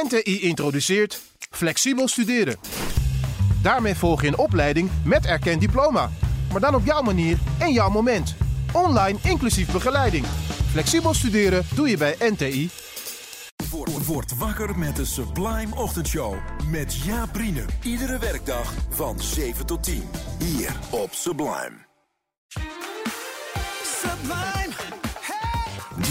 NTI introduceert flexibel studeren. Daarmee volg je een opleiding met erkend diploma, maar dan op jouw manier en jouw moment. Online inclusief begeleiding. Flexibel studeren doe je bij NTI. Word, word wakker met de Sublime Ochtendshow. Met Jaap Brienen. Iedere werkdag van 7 tot 10. Hier op Sublime. Sublime,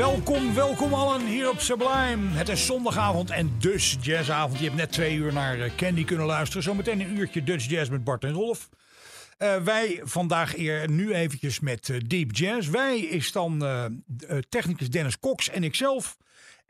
Welkom, welkom allen hier op Sublime. Het is zondagavond en dus jazzavond. Je hebt net twee uur naar eh, Candy kunnen luisteren. Zometeen een uurtje Dutch Jazz met Bart en Rolf. Eh, wij vandaag eer, nu eventjes met eh, Deep Jazz. Wij is dan technicus Dennis Cox en ikzelf.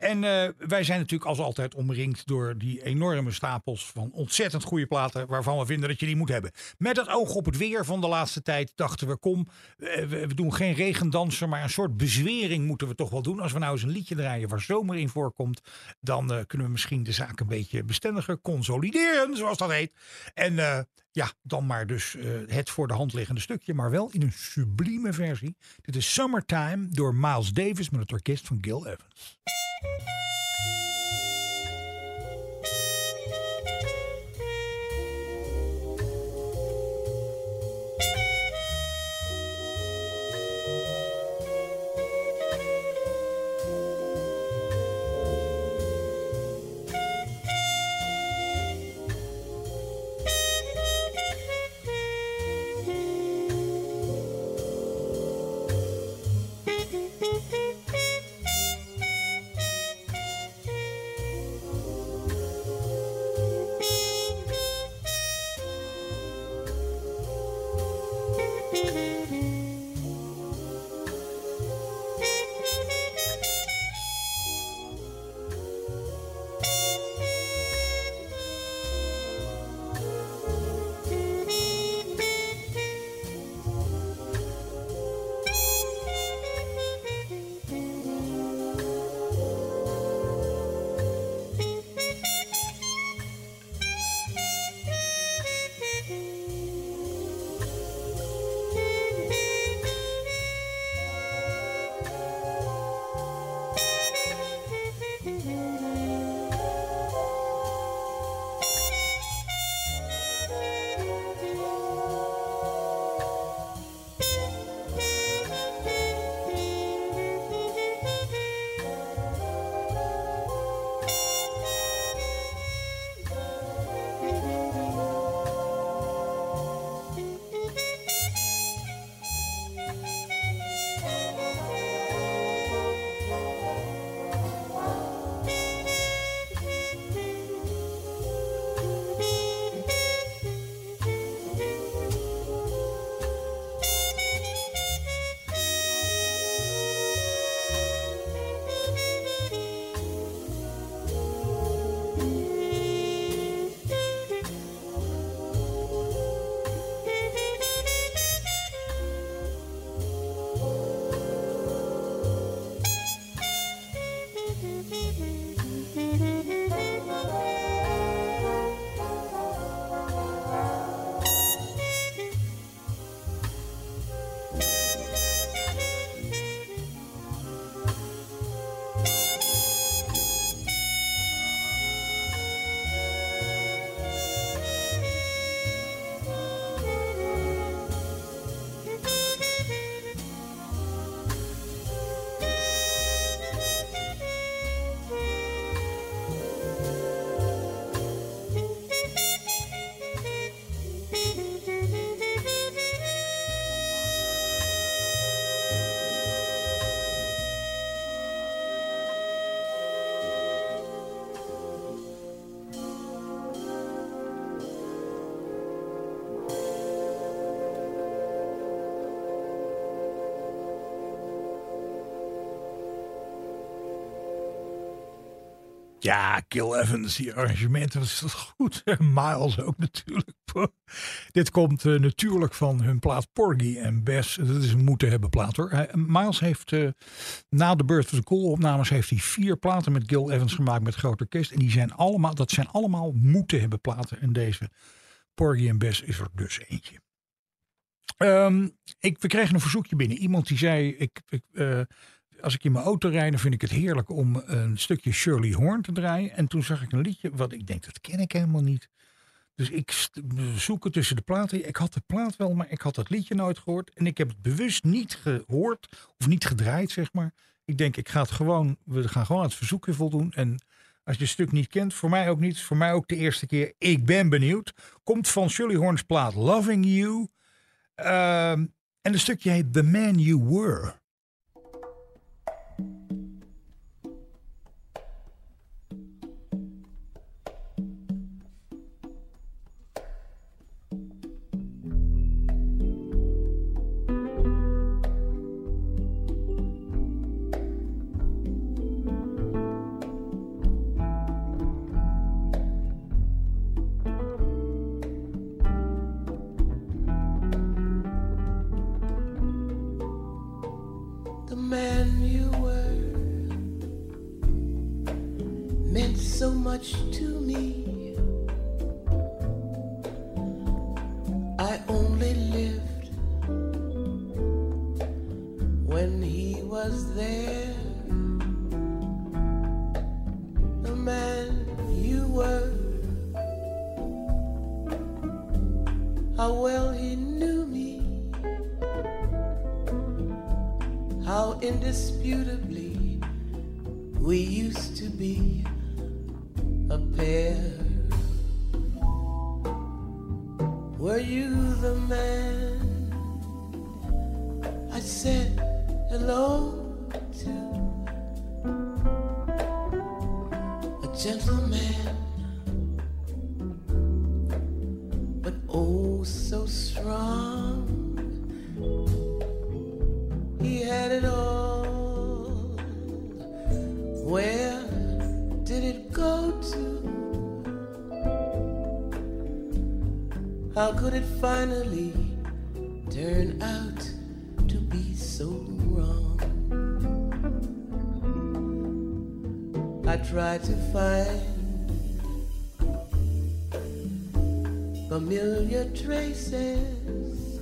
En eh, wij zijn natuurlijk als altijd omringd door die enorme stapels van ontzettend goede platen. waarvan we vinden dat je die moet hebben. Met het oog op het weer van de laatste tijd dachten we: kom, eh, we, doen geen regendanser, maar een soort bezwering moeten we toch wel doen. Als we nou eens een liedje draaien waar zomer in voorkomt, dan eh, kunnen we misschien de zaak een beetje bestendiger consolideren, zoals dat heet. En ja, dan maar dus het voor de hand liggende stukje, maar wel in een sublieme versie. Dit is Summertime door Miles Davis met het orkest van Gil Evans. Música Ja, Gil Evans, die arrangementen, wat is dat goed. Miles ook natuurlijk. Dit komt eh, natuurlijk van hun plaat Porgy en Bess. Dat is een moeten hebben plaat hoor. Miles heeft eh, na de Birth of the Cool opnames heeft hij vier platen met Gil Evans gemaakt met groot orkest. En die zijn allemaal, dat zijn allemaal moeten hebben platen. En deze Porgy en Bess is er dus eentje. Ehm, ik, we kregen een verzoekje binnen. Iemand die zei, ik, ik, eh, als ik in mijn auto rijd, dan vind ik het heerlijk om een stukje Shirley Horn te draaien. En toen zag ik een liedje, wat ik denk, dat ken ik helemaal niet. Dus ik zoek het tussen de platen. Ik had de plaat wel, maar ik had het liedje nooit gehoord. En ik heb het bewust niet gehoord, of niet gedraaid, zeg maar. Ik denk, ik ga het gewoon, we gaan gewoon het verzoekje voldoen. En als je het stuk niet kent, voor mij ook niet. Voor mij ook de eerste keer. Ik ben benieuwd. Komt van Shirley Horn's plaat Loving You. Ehm, en een stukje heet The Man You Were. Finally turn out to be so wrong? I try to find familiar traces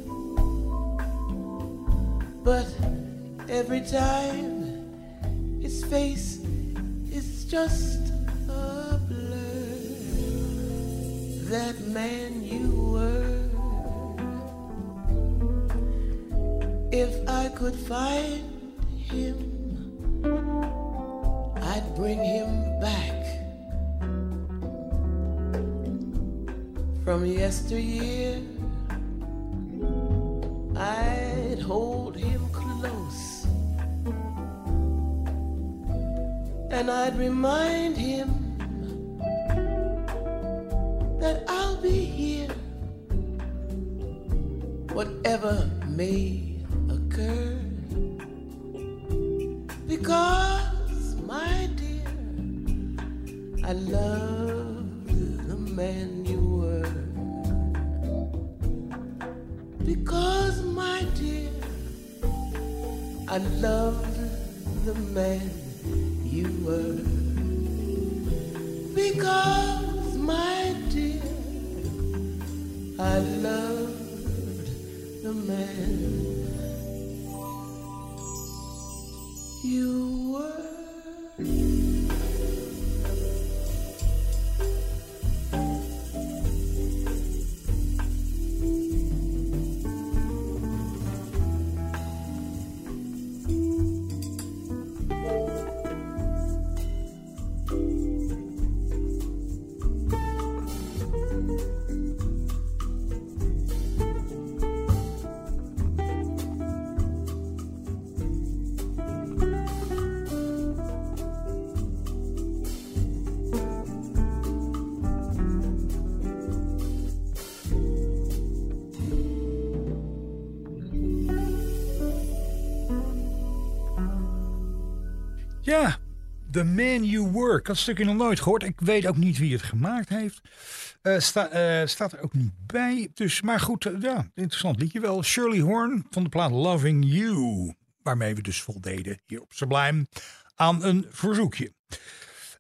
but every time his face is just a blur. That man you I could find him, I'd bring him back from yesteryear. I'd hold him close and I'd remind him The Man You had het stukje nog nooit gehoord. Ik weet ook niet wie het gemaakt heeft. Eh, eh, staat er ook niet bij. Dus, maar goed, eh, ja, interessant liedje wel. Shirley Horn van de plaat Loving You. Waarmee we dus voldeden hier op Sublime aan een verzoekje.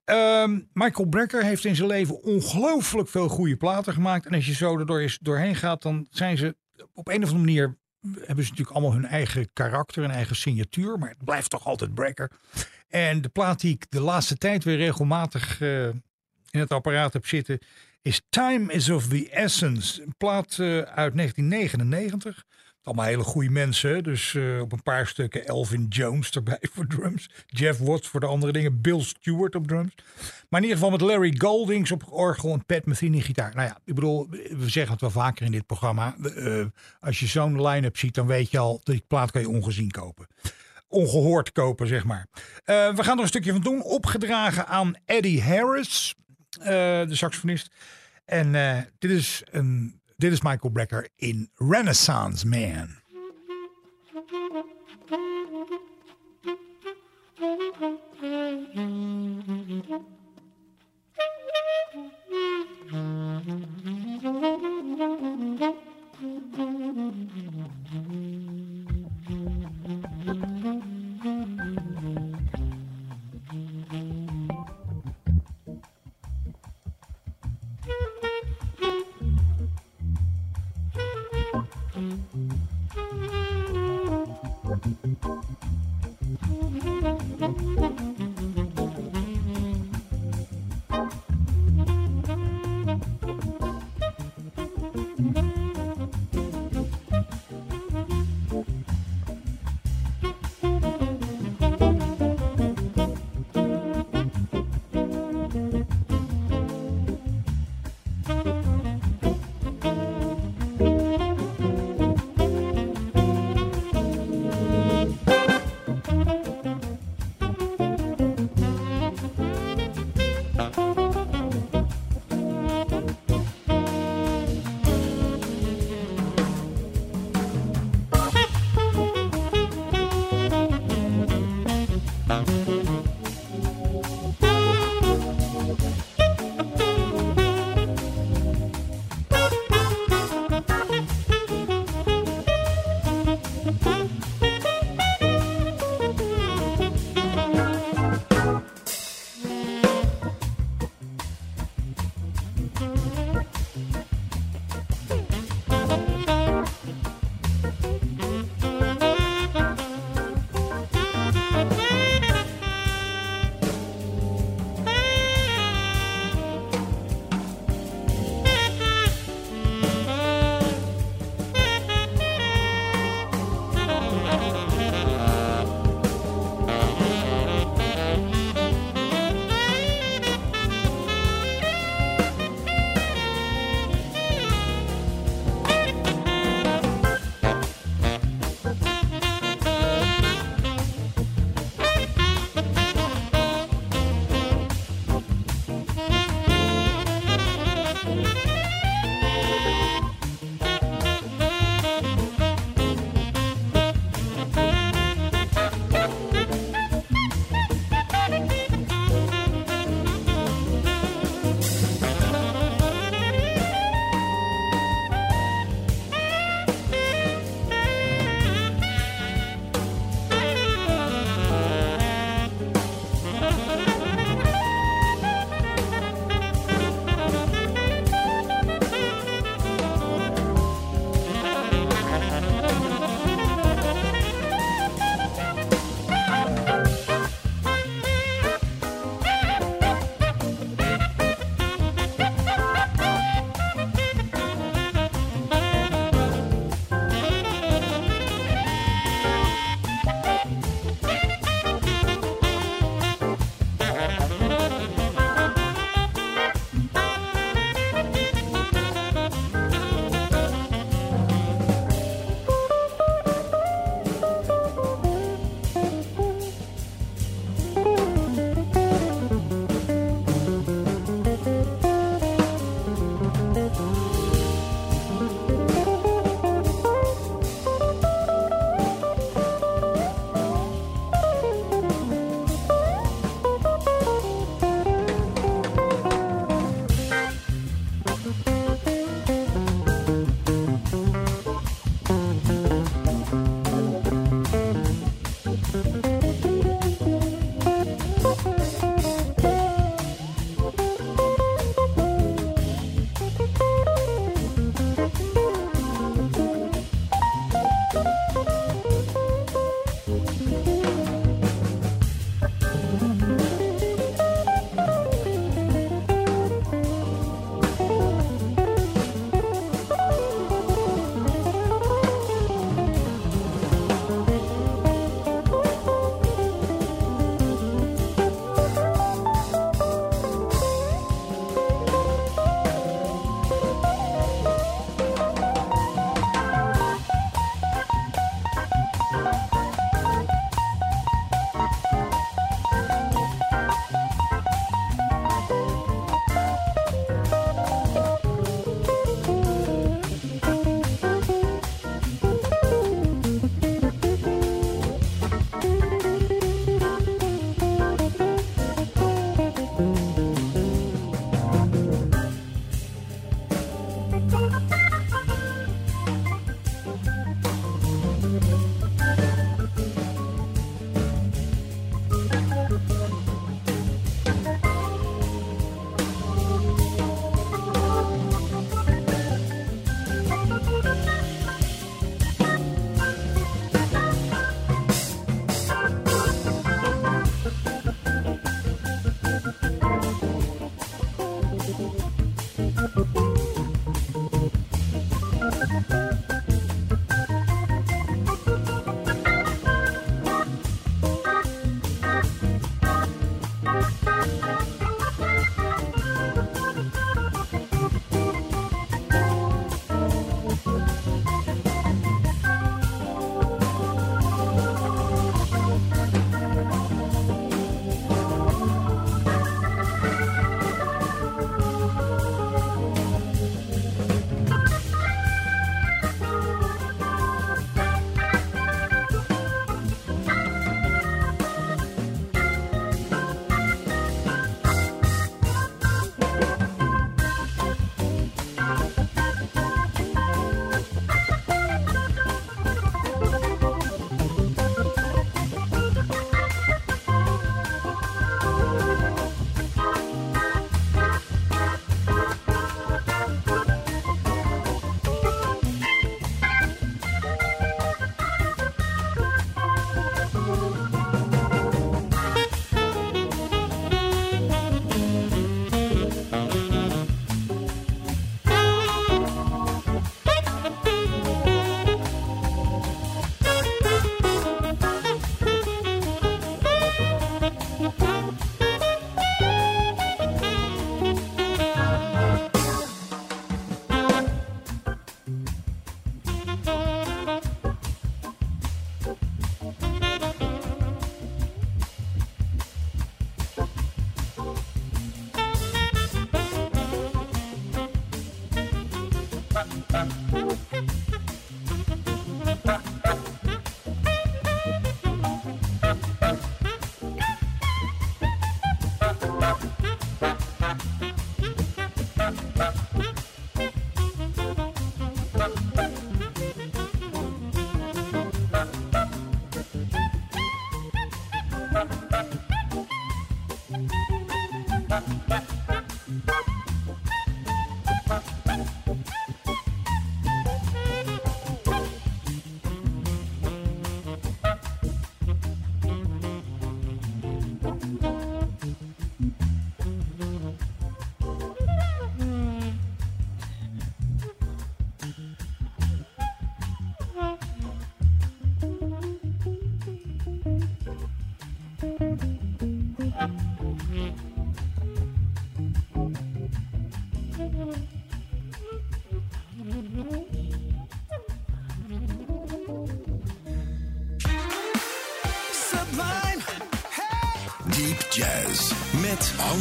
Ehm, Michael Brecker heeft in zijn leven ongelooflijk veel goede platen gemaakt. En als je zo er doorheen gaat, dan zijn ze op een of andere manier. Hebben ze natuurlijk allemaal hun eigen karakter en eigen signatuur. Maar het blijft toch altijd Brecker. En de plaat die ik de laatste tijd weer regelmatig eh, in het apparaat heb zitten. Is Time is of the Essence. Een plaat eh, uit 1999. Allemaal hele goede mensen. Dus eh, op een paar stukken Elvin Jones erbij voor drums. Jeff Watts voor de andere dingen. Bill Stewart op drums. Maar in ieder geval met Larry Goldings op orgel en Pat Metheny gitaar. Nou ja, ik bedoel, we zeggen het wel vaker in dit programma. Als je zo'n line-up ziet, dan weet je al, die plaat kan je ongezien kopen. Ongehoord kopen, zeg maar. Eh, we gaan er een stukje van doen. Opgedragen aan Eddie Harris, eh, de saxofonist. En eh, dit, is een, dit is Michael Brecker in Renaissance Man.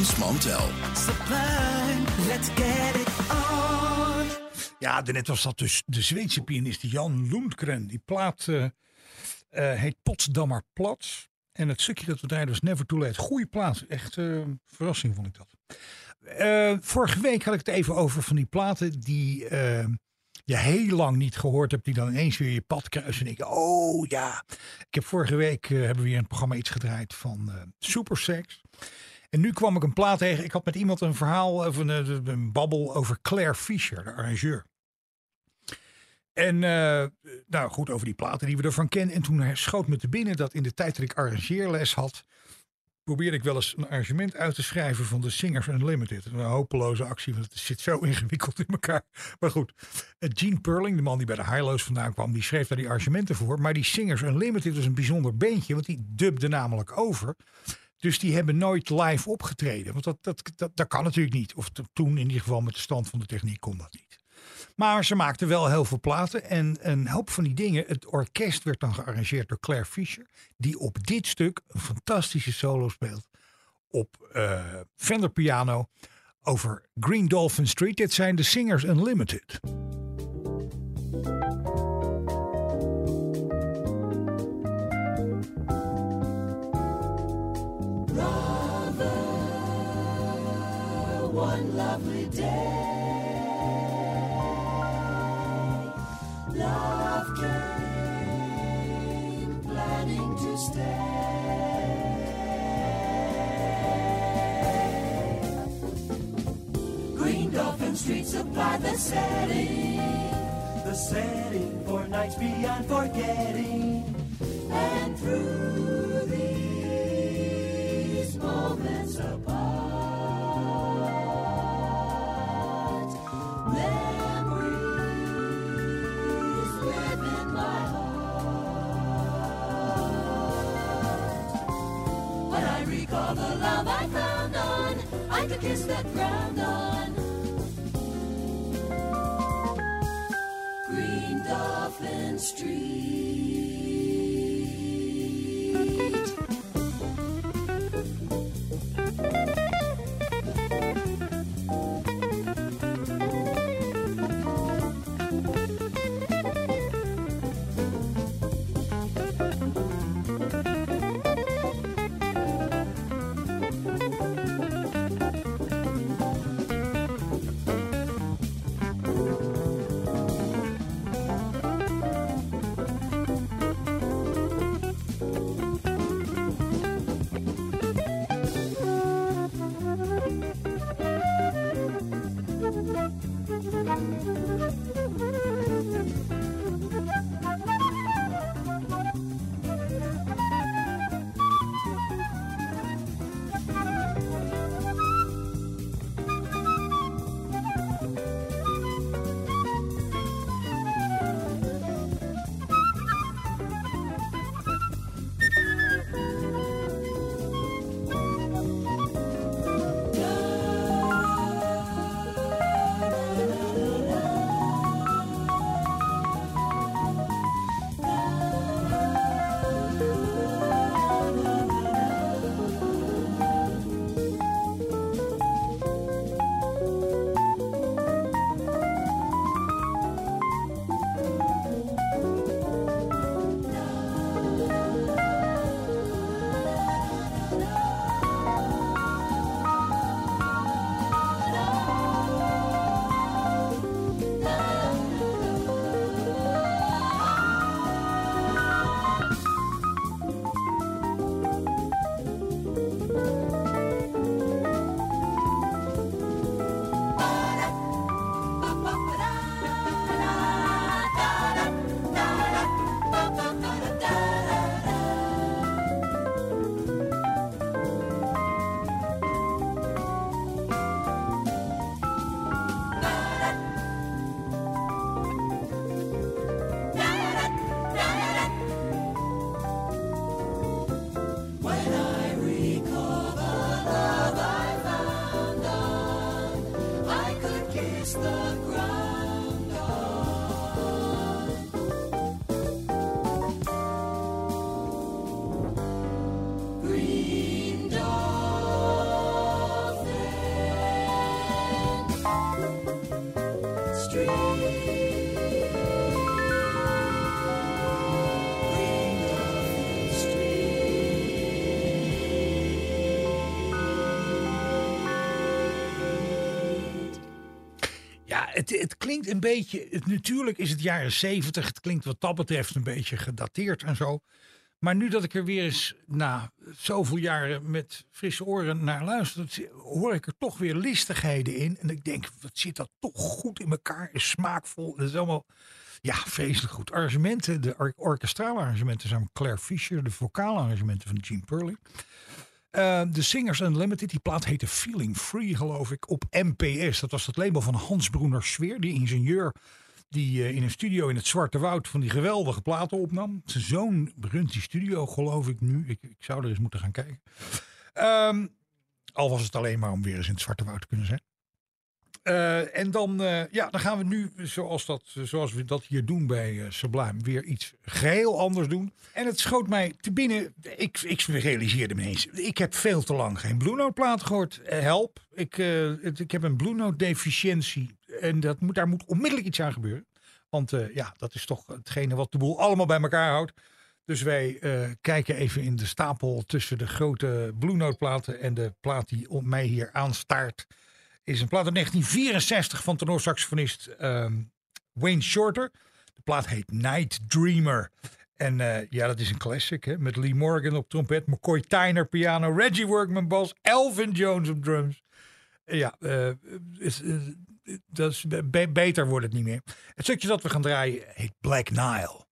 Hans Mantel. sublime, let's get it on. Ja, daarnet was dat dus de Zweedse pianist Jan Lundgren. Die plaat eh, eh, heet Potsdammer Platz. En het stukje dat we draaiden was Never Too Late. Goeie plaat. Echt eh, verrassing vond ik dat. Vorige week had ik het even over van die platen die je heel lang niet gehoord hebt. Die dan ineens weer je pad kruisen. En ik, oh ja. Ik heb vorige week hebben we weer het programma iets gedraaid van eh Supersex. En nu kwam ik een plaat tegen. Ik had met iemand een verhaal, of een, een, babbel over Claire Fischer, de arrangeur. En eh, nou goed, over die platen die we ervan kennen. En toen schoot me te binnen dat in de tijd dat ik arrangeerles had, probeerde ik wel eens een arrangement uit te schrijven van de Singers Unlimited. Een hopeloze actie, want het zit zo ingewikkeld in elkaar. Maar goed, eh, Gene Perling, de man die bij de Highlows vandaan kwam, die schreef daar die arrangementen voor. Maar die Singers Unlimited is een bijzonder beentje, want die dubde namelijk over. Dus die hebben nooit live opgetreden. Want dat, dat, dat, dat kan natuurlijk niet. Of to- toen in ieder geval met de stand van de techniek kon dat niet. Maar ze maakten wel heel veel platen. En een hoop van die dingen. Het orkest werd dan gearrangeerd door Claire Fischer. Die op dit stuk een fantastische solo speelt. Op eh Fender piano. Over Green Dolphin Street. Dit zijn de Singers Unlimited. Green Dolphin Street supplied the setting, The setting for nights beyond forgetting. and through these moments kiss that ground on. Green Dolphin Street. Het, klinkt een beetje. Natuurlijk is het jaren zeventig. Het klinkt wat dat betreft een beetje gedateerd en zo. Maar nu dat ik er weer eens na zoveel jaren met frisse oren naar luister, hoor ik er toch weer listigheden in. En ik denk, wat zit dat toch goed in elkaar? Is smaakvol. Dat is allemaal, ja, vreselijk goed. Arrangementen, de or orkestrale arrangementen zijn van Claire Fischer. De vocale arrangementen van Gene Perling. Eh, de Singers Unlimited, die plaat heette Feeling Free, geloof ik, op MPS. Dat was het label van Hans Broener Sweer, die ingenieur die eh, in een studio in het Zwarte Woud van die geweldige platen opnam. Zijn zoon runt die studio, geloof ik nu. Ik, ik zou er eens moeten gaan kijken. Ehm, al was het alleen maar om weer eens in het Zwarte Woud te kunnen zijn. Eh, en dan, eh, ja, dan gaan we nu, zoals, dat, zoals we dat hier doen bij eh, Sublime, weer iets geheel anders doen. En het schoot mij te binnen. Ik, ik realiseerde me eens. Ik heb veel te lang geen Blue gehoord. Eh, help. Ik, ik heb een Blue deficiëntie. En dat moet, daar moet onmiddellijk iets aan gebeuren. Want ja, dat is toch hetgene wat de boel allemaal bij elkaar houdt. Dus wij kijken even in de stapel tussen de grote Blue en de plaat die op mij hier aanstaart. Is een plaat uit 1964 van tenorsaxofonist ehm Wayne Shorter. De plaat heet Night Dreamer. En eh, ja, dat is een classic hè? met Lee Morgan op trompet, McCoy Tyner piano, Reggie Workman bas, Elvin Jones op drums. Ja, is, eh, dat is, be- beter wordt het niet meer. Het stukje dat we gaan draaien heet Black Nile.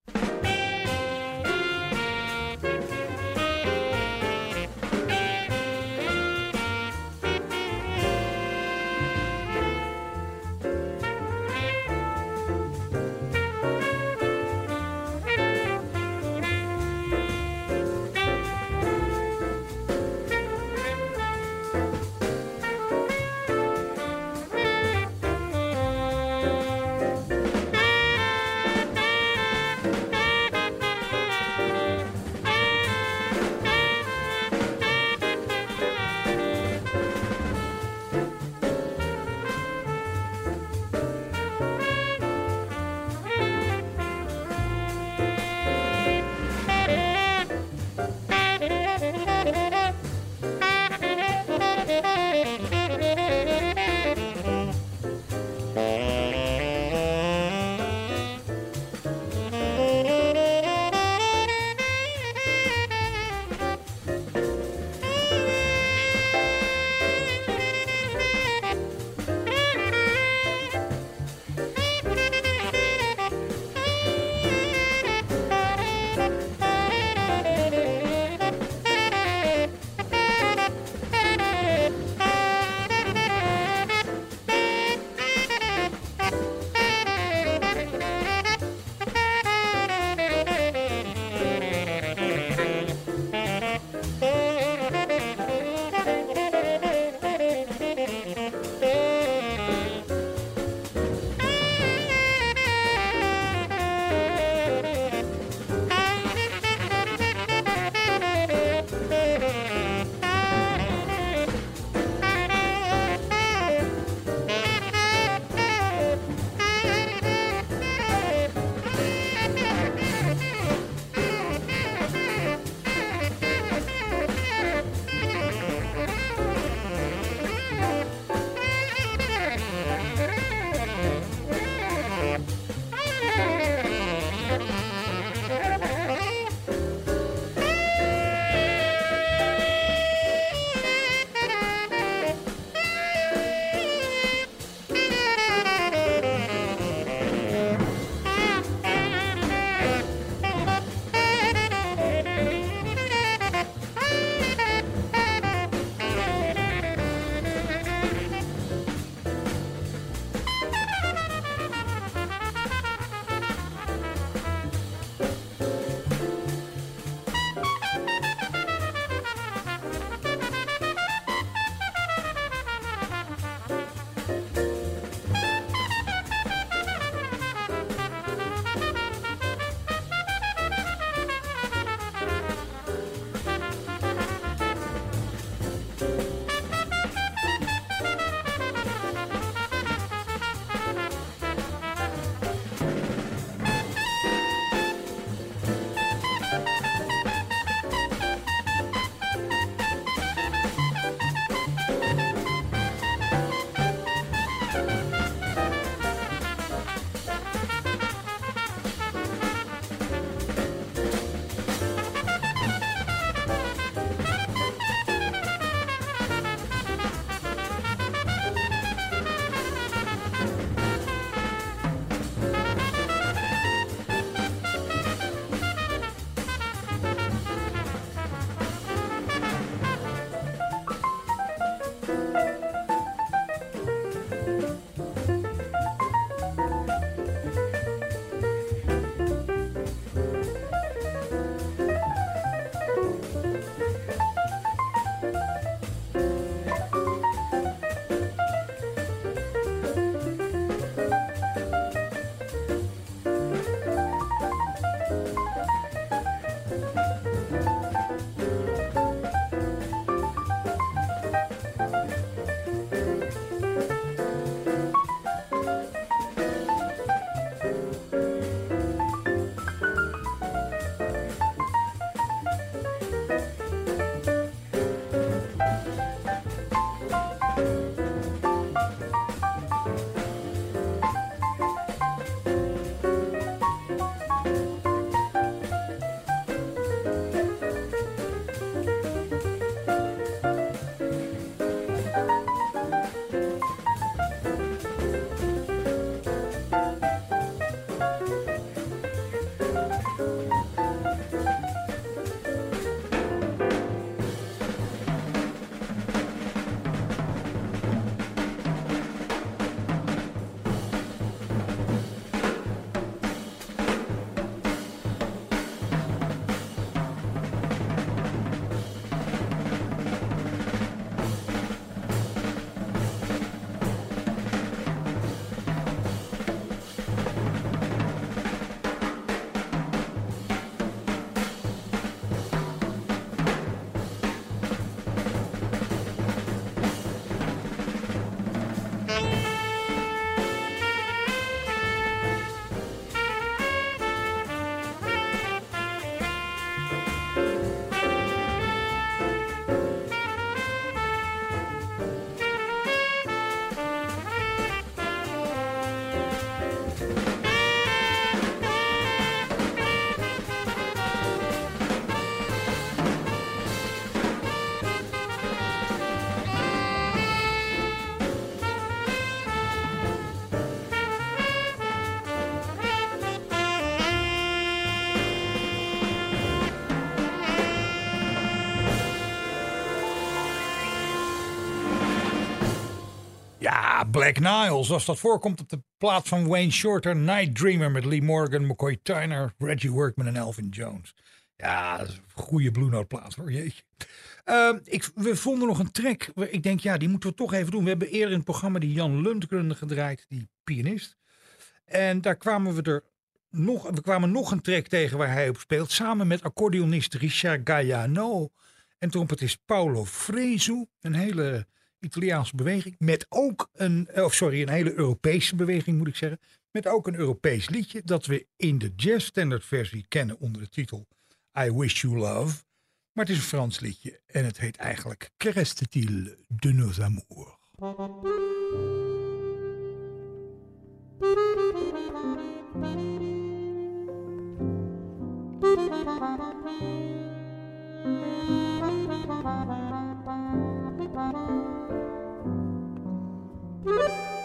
Ja, Black Niles, als dat voorkomt op de plaat van Wayne Shorter, Night Dreamer met Lee Morgan, McCoy Tyner, Reggie Workman en Elvin Jones. Ja, een goede Blue Note plaat hoor, jeetje. Ehm, ik, we vonden nog een track, ik denk ja, die moeten we toch even doen. We hebben eerder in het programma die Jan Lundgren gedraaid, die pianist. En daar kwamen we er nog, we kwamen nog een track tegen waar hij op speelt, samen met accordeonist Richard Gaiano en trompetist Paolo Fresu. Een hele Italiaanse beweging. Met ook een, eh, of sorry, een hele Europese beweging moet ik zeggen. Met ook een Europees liedje dat we in de jazz standard versie kennen onder de titel I Wish You Love. Maar het is een Frans liedje en het heet eigenlijk Crestetil de nos amours. Thank you.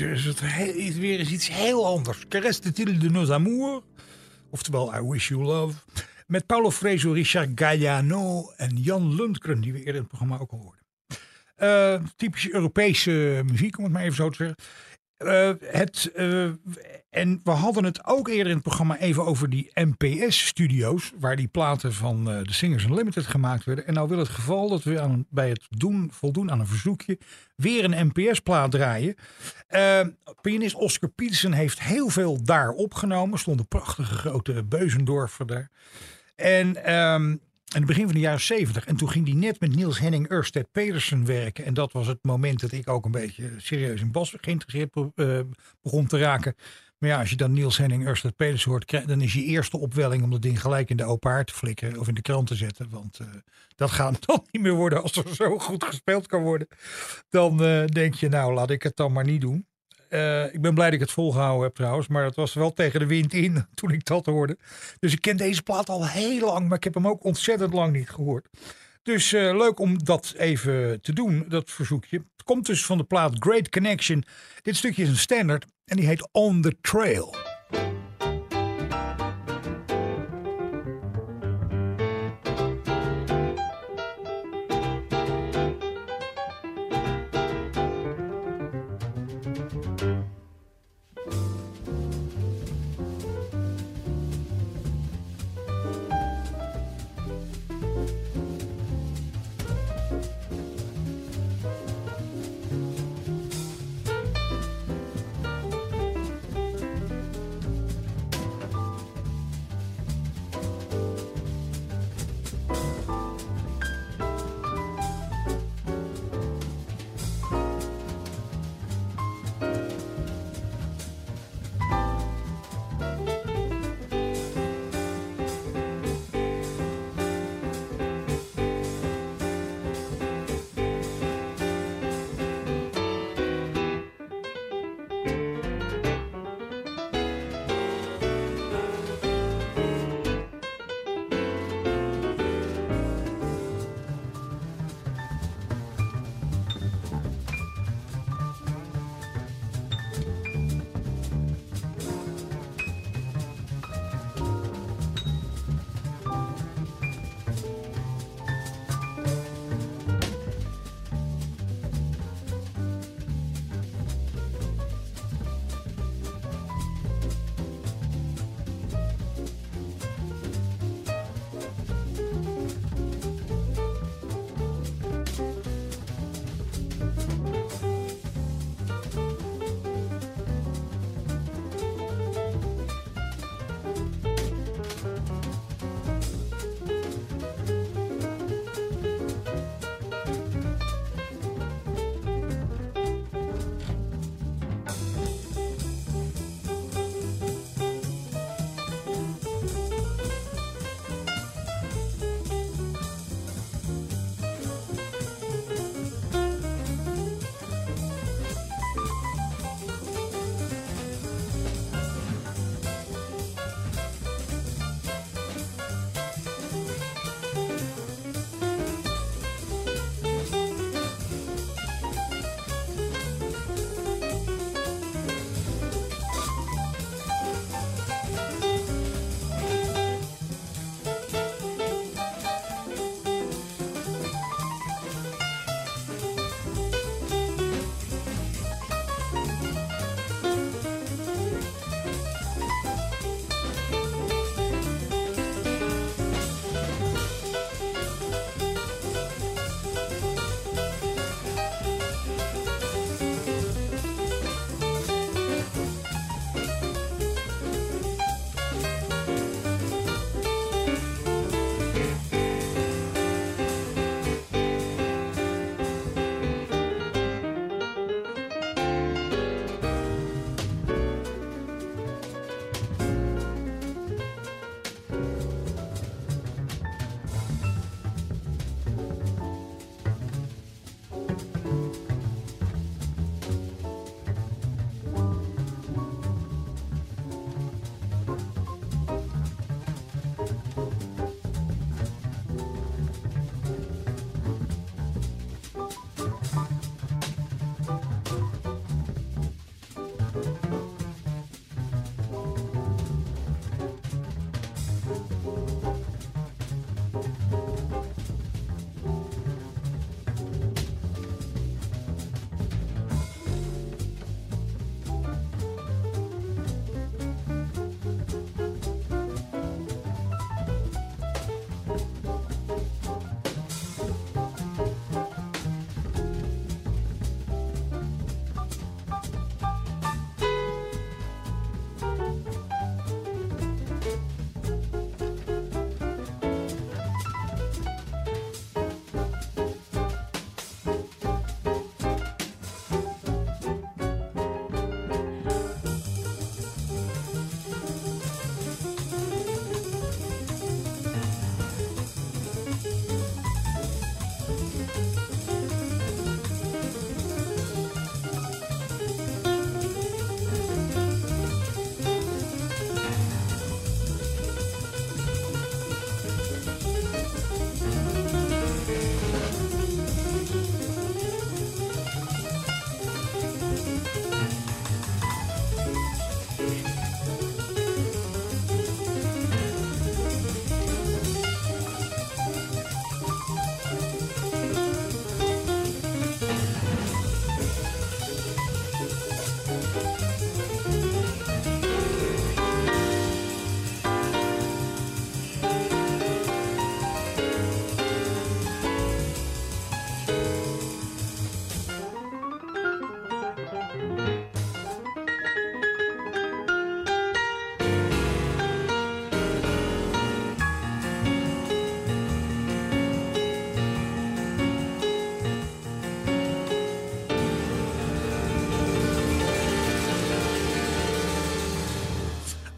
Is het weer eens iets heel anders. Caresse de Tille de Nos Amours. Oftewel I Wish You Love. Met Paulo Freso, Richard Galliano en Jan Lundgren, die we eerder in het programma ook al hoorden. Eh, typische Europese muziek, om het maar even zo te zeggen. Eh, het, eh, en we hadden het ook eerder in het programma even over die NPS-studio's, waar die platen van eh, de Singers Unlimited gemaakt werden. En nou wil het geval dat we aan, bij het doen, voldoen aan een verzoekje weer een NPS-plaat draaien. Eh, pianist Oscar Peterson heeft heel veel daar opgenomen. Stond een prachtige grote Beuzendorfer daar. En ehm, in het begin van de jaren 70. En toen ging hij net met Niels Henning Ørsted Pedersen werken. En dat was het moment dat ik ook een beetje serieus in Bas geïnteresseerd eh, begon te raken. Maar ja, als je dan Niels Henning Ørsted Pedersen hoort, dan is je eerste opwelling om dat ding gelijk in de open haard te flikken of in de krant te zetten. Want eh, dat gaat dan niet meer worden als er zo goed gespeeld kan worden. Dan eh, denk je, nou laat ik het dan maar niet doen. Eh, ik ben blij dat ik het volgehouden heb trouwens. Maar het was wel tegen de wind in toen ik dat hoorde. Dus ik ken deze plaat al heel lang. Maar ik heb hem ook ontzettend lang niet gehoord. Dus eh, leuk om dat even te doen, dat verzoekje. Het komt dus van de plaat Great Connection. Dit stukje is een standaard en die heet On the Trail.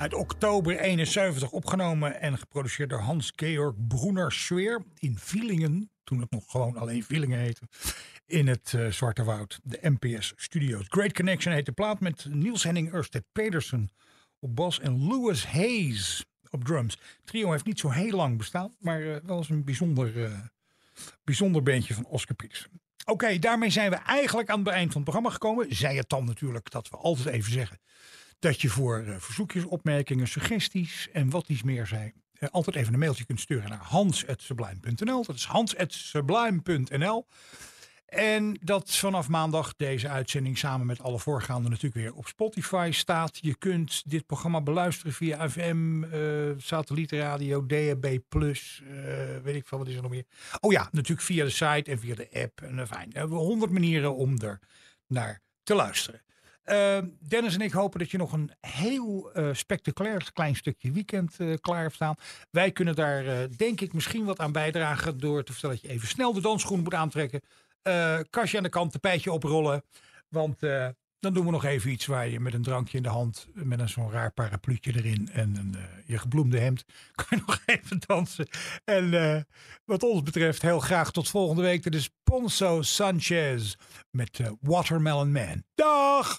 Uit oktober 71 opgenomen en geproduceerd door Hans-Georg Broener-Sweer in Vielingen. Toen het nog gewoon alleen Vielingen heette. In het eh, Zwarte Woud, de NPS Studios. Great Connection heet de plaat met Niels Henning Ørsted Pedersen op bas en Louis Hayes op drums. Trio heeft niet zo heel lang bestaan, maar eh, wel eens een bijzonder, eh, bijzonder bandje van Oscar Petersen. Oké, daarmee zijn we eigenlijk aan het eind van het programma gekomen. Zij het dan natuurlijk dat we altijd even zeggen dat je voor eh, verzoekjes, opmerkingen, suggesties en wat iets meer zijn, eh, altijd even een mailtje kunt sturen naar hans.sublime.nl. Dat is hans.sublime.nl. En dat vanaf maandag deze uitzending samen met alle voorgaande natuurlijk weer op Spotify staat. Je kunt dit programma beluisteren via FM, eh, satellietradio, eh, weet ik veel, wat is er nog meer. Oh ja, natuurlijk via de site en via de app. En, uh, fijn, we hebben honderd manieren om er naar te luisteren. Uh, Dennis en ik hopen dat je nog een heel uh, spectaculair klein stukje weekend uh, klaar hebt staan. Wij kunnen daar denk ik misschien wat aan bijdragen door te vertellen dat je even snel de dansschoen moet aantrekken. kastje aan de kant, tapijtje oprollen. Want dan doen we nog even iets waar je met een drankje in de hand, met een zo'n raar parapluutje erin en een, je gebloemde hemd, kan je nog even dansen. En wat ons betreft heel graag tot volgende week. Dit is Ponzo Sanchez met Watermelon Man. Dag!